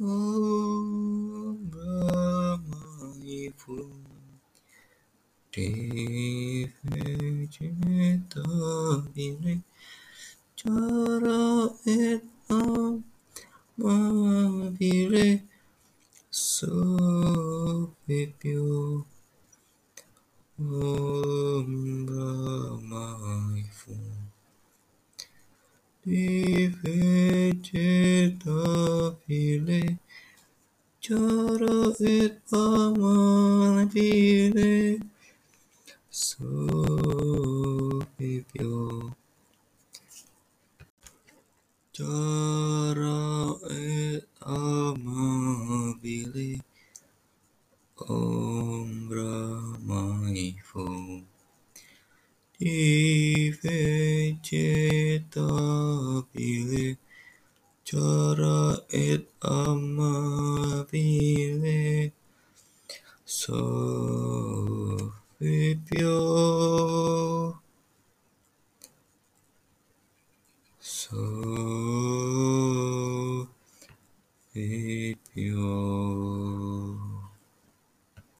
思いをリフジタビレチャラエナマビレソペピョオンバマイフォンリフジタ pile Joro et amal pile Supipio Joro et amal pile Om Brahmaifo Dive ceta Chara et amabile so vipio so vipio